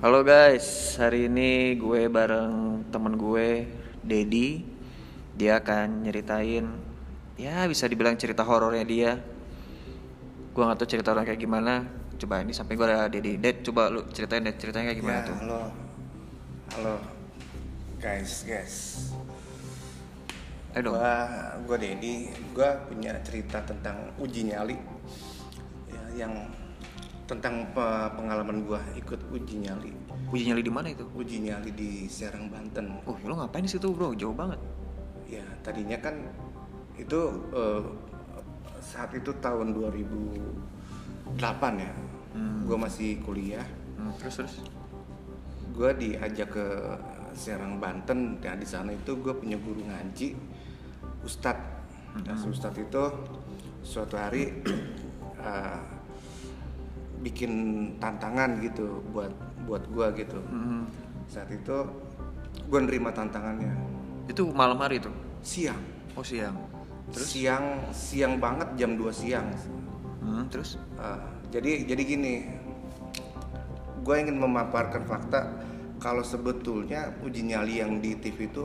Halo guys, hari ini gue bareng temen gue, Dedi. Dia akan nyeritain, ya bisa dibilang cerita horornya dia. Gue gak tahu cerita orang kayak gimana. Coba ini sampai gue ada Dedi. Ded, coba lu ceritain Ded, ceritanya kayak gimana ya, tuh? halo halo guys guys Ayo dong. gua gua Dedi gua punya cerita tentang uji nyali ya, yang tentang pe- pengalaman gua ikut uji nyali Uji nyali di mana itu? uji nyali di Serang Banten Oh, lu ngapain di situ bro? Jauh banget. ya tadinya kan itu eh, saat itu tahun 2008 ya gua masih kuliah Hmm, terus terus. gue diajak ke Serang Banten dan di sana itu gue punya guru ngaji Ustadz nah, si Ustadz itu suatu hari uh, bikin tantangan gitu buat buat gue gitu Hmm, saat itu gue nerima tantangannya itu malam hari tuh? siang Oh siang. terus siang siang banget jam 2 siang Hmm, terus? Uh, jadi jadi gini gue ingin memaparkan fakta kalau sebetulnya uji nyali yang di TV itu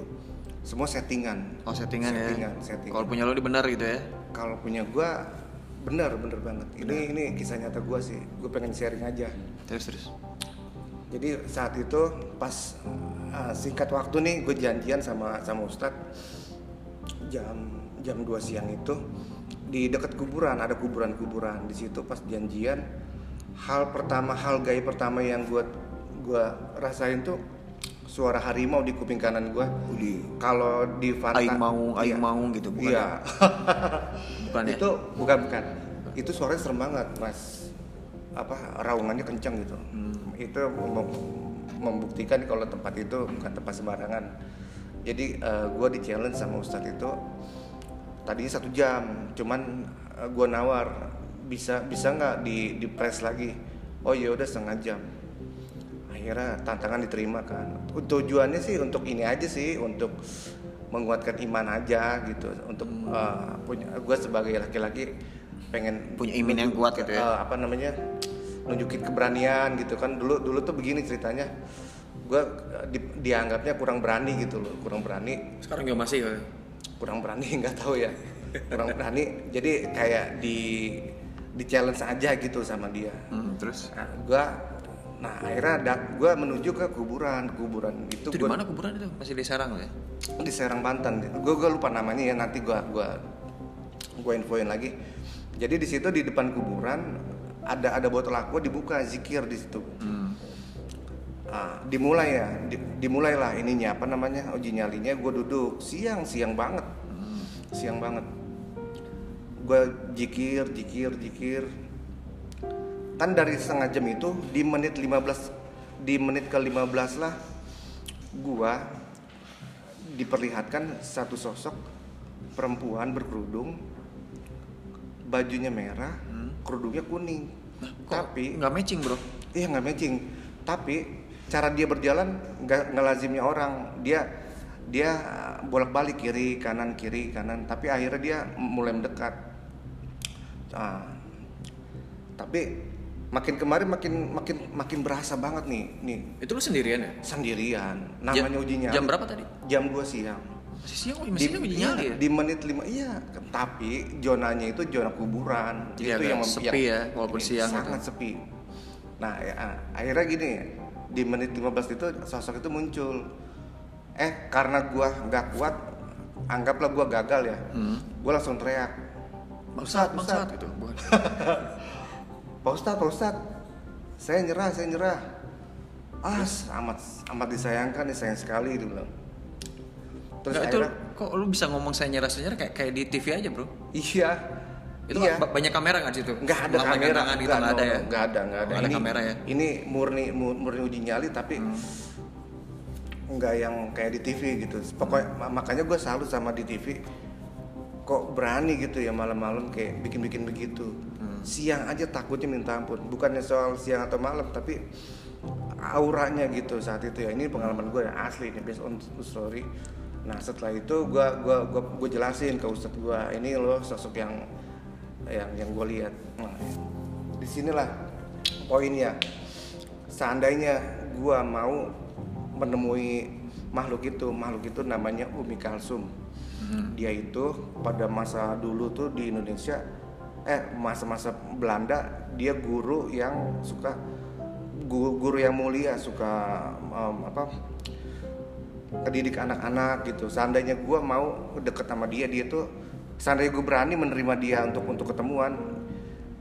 semua settingan Oh settingan, settingan, ya? settingan. Kalau punya lu di benar gitu ya? kalau punya gue bener bener banget. Ini ini kisah nyata gue sih. Gue pengen sharing aja. Terus terus. jadi saat itu pas uh, singkat waktu nih gue janjian sama sama Ustadz. Jam jam 2 siang itu di dekat kuburan ada kuburan-kuburan. Di situ pas janjian hal pertama hal gaya pertama yang gue gua rasain tuh suara harimau di kuping kanan gue kalau di Fanta Aing maung, aing iya. maung gitu, bukan iya. Bukan ya? itu bukan bukan. Itu suaranya serem banget mas. Apa raungannya kencang gitu. Hmm. itu mem- membuktikan kalau tempat itu bukan tempat sembarangan. Jadi gue di challenge sama ustadz itu tadinya satu jam cuman gue nawar bisa bisa nggak di di press lagi? Oh ya udah setengah jam akhirnya tantangan diterima kan. Tujuannya sih untuk ini aja sih untuk menguatkan iman aja gitu. Untuk uh, punya gue sebagai laki-laki pengen Punya iman yang kuat gitu ya? uh, apa namanya nunjukin keberanian gitu kan. Dulu dulu tuh begini ceritanya. Gue di, dianggapnya kurang berani gitu loh kurang berani. Sekarang juga masih ya? kurang berani nggak tahu ya. Kurang berani. Jadi kayak di di challenge aja gitu sama dia. Hmm, terus? nah, gua nah akhirnya ada gua menuju ke kuburan kuburan itu, Itu di gua- mana kuburan itu? Masih di Serang ya? di Serang Banten. Gua gua lupa namanya ya nanti gua gua gua infoin lagi. Jadi di situ di depan kuburan ada ada botol aqua dibuka zikir di situ. Hmm. Ah, dimulai ya di- dimulailah ininya apa namanya uji nyalinya gue duduk. Siang siang banget. Siang banget. Gue jikir jikir jikir kan dari setengah jam itu di menit 15 di menit ke 15 lah gue diperlihatkan satu sosok perempuan berkerudung bajunya merah kerudungnya kuning tapi Nggak matching bro? Iya nggak matching. Tapi cara dia berjalan nggak ngelazimnya orang. Dia dia bolak-balik kiri kanan kiri kanan. Tapi akhirnya dia mulai mendekat. Ah. tapi makin kemarin makin makin makin berasa banget nih nih Itu lu sendirian ya? sendirian. Namanya uji nyali. Jam berapa tadi? Jam 2 siang. Masih siang, oh, masih siang uji nyali iya, ya? di menit 5 iya tapi zonanya itu zona kuburan Jadi itu mem- sepi ya, walaupun siang sangat gitu. sepi nah ya, akhirnya gini di menit 15 itu sosok itu muncul eh karena gua nggak kuat anggaplah gua gagal ya Hmm. gua langsung teriak Bangsat, Ustadz, bangsat Ustadz. gitu. Pak Ustadz, Pak Ustadz, saya nyerah, saya nyerah. Ah, amat amat disayangkan, disayang sekali dia bilang. Terus Nggak, itu akhirnya, kok lu bisa ngomong saya nyerah saya nyerah kayak kayak di TV aja bro? iya, Itu iya. ba- banyak kamera nggak situ? nggak ada Melambaikan kamera, tangan gitu nggak nggak ada no, ya? nggak ada, nggak ada. Nggak ada ini, kamera ya? Ini murni mu- murni uji nyali tapi Hmm. nggak yang kayak di TV gitu. Pokoknya ma- makanya gue salut sama di TV. Kok berani gitu ya malam-malam kayak bikin-bikin begitu. Hmm. Siang aja takutnya minta ampun. Bukannya soal siang atau malam tapi auranya gitu saat itu ya. Ini pengalaman gue yang asli ini based on story. Nah setelah itu gue gua gua gue jelasin ke ustadz gue ini loh sosok yang yang yang gue lihat. Nah, di sinilah poinnya. Seandainya gua mau menemui makhluk itu makhluk itu namanya Umi Kalsum dia itu pada masa dulu tuh di Indonesia eh masa-masa Belanda dia guru yang suka guru, guru yang mulia suka em, apa ngedidik anak-anak gitu. Seandainya gua mau deket sama dia dia tuh seandainya gue berani menerima dia untuk untuk ketemuan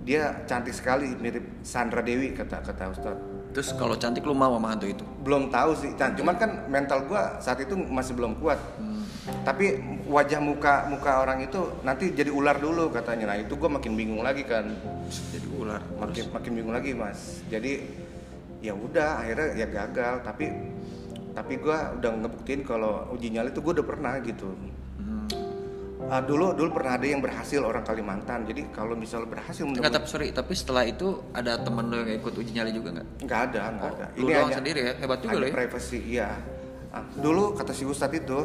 dia cantik sekali mirip Sandra Dewi kata kata Ustadz. Terus kalau cantik lu mau sama hantu itu? belum tahu sih cuman kan mental gua saat itu masih belum kuat tapi wajah muka muka orang itu nanti jadi ular dulu katanya nah itu gua makin bingung lagi kan Jadi ular. makin makin bingung lagi mas jadi ya udah akhirnya ya gagal tapi tapi gua udah ngebuktiin kalau uji nyali itu gua udah pernah gitu. Ah, dulu dulu pernah ada yang berhasil orang Kalimantan jadi kalau misalnya berhasil Enggak, tapi sorry, tapi setelah itu ada temen lu yang ikut uji nyali juga nggak? nggak ada nggak ada Lu doang sendiri ya? Hebat juga ada lo ya? privacy iya Ah, dulu kata si Ustadz itu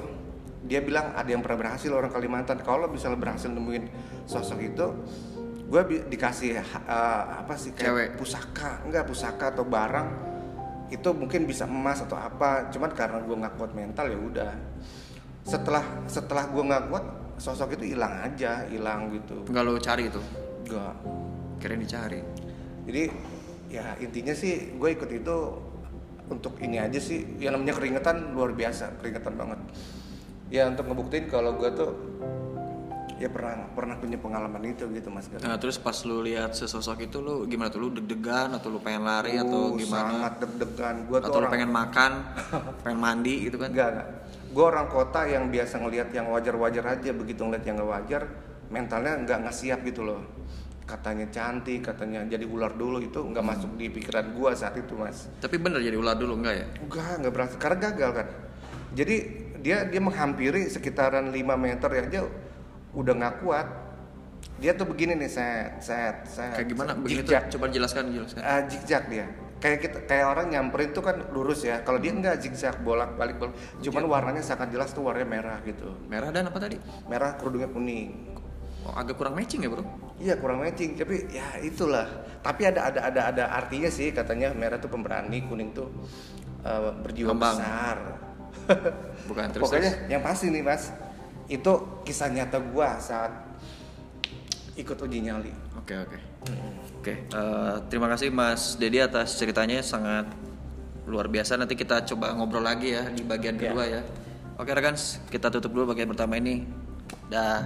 dia bilang ada yang pernah berhasil orang Kalimantan. Kalau misalnya berhasil nemuin sosok itu gue dikasih ah, apa sih kayak Cewek. pusaka. Enggak pusaka atau barang. Itu mungkin bisa emas atau apa. Cuman karena gue nggak kuat mental ya udah. Setelah setelah gue nggak kuat sosok itu hilang aja hilang gitu. Enggak lu cari itu? enggak Kirain dicari. jadi ya intinya sih gue ikut itu untuk ini aja sih. Yang namanya keringetan luar biasa keringetan banget ya untuk ngebuktiin kalau gue tuh ya pernah pernah punya pengalaman itu gitu mas. Nah, terus pas lu lihat sesosok itu lu gimana tuh? Lu deg-degan atau lu pengen lari atau Uh, gimana? sangat deg-degan gue tuh Atau lu orang pengen makan, pengen mandi gitu kan? enggak enggak gue orang kota yang biasa ngelihat yang wajar-wajar aja begitu ngeliat yang nggak wajar mentalnya nggak nggak siap gitu loh katanya cantik katanya jadi ular dulu itu nggak Hmm. masuk di pikiran gue saat itu mas Tapi bener jadi ular dulu enggak ya? Enggak, enggak berhasil karena gagal kan. Jadi dia dia menghampiri sekitaran 5 meter aja udah nggak kuat. Dia tuh begini nih, set set set. Kayak gimana? set, Begitu zigzag. coba jelaskan jelaskan. Ah, zigzag dia. Kayak kita kayak orang nyamperin tuh kan lurus ya. Kalau dia enggak zigzag bolak-balik bolak. Cuman warnanya sangat jelas tuh warnanya merah gitu. Merah dan apa tadi? Merah kerudungnya kuning. Oh, agak kurang matching ya, Bro. Iya kurang matching, tapi ya itulah. Tapi ada ada ada ada artinya sih katanya merah tuh pemberani, kuning tuh eh, berjiwa besar. Bukan terus. Pokoknya terus. yang pasti nih mas, itu kisah nyata gua saat ikut uji nyali. Oke, oke. Oke, eh, terima kasih Mas Dedi atas ceritanya sangat luar biasa. Nanti kita coba ngobrol lagi ya di bagian Ya. kedua ya. Oke rekan, kita tutup dulu bagian pertama ini. Dah.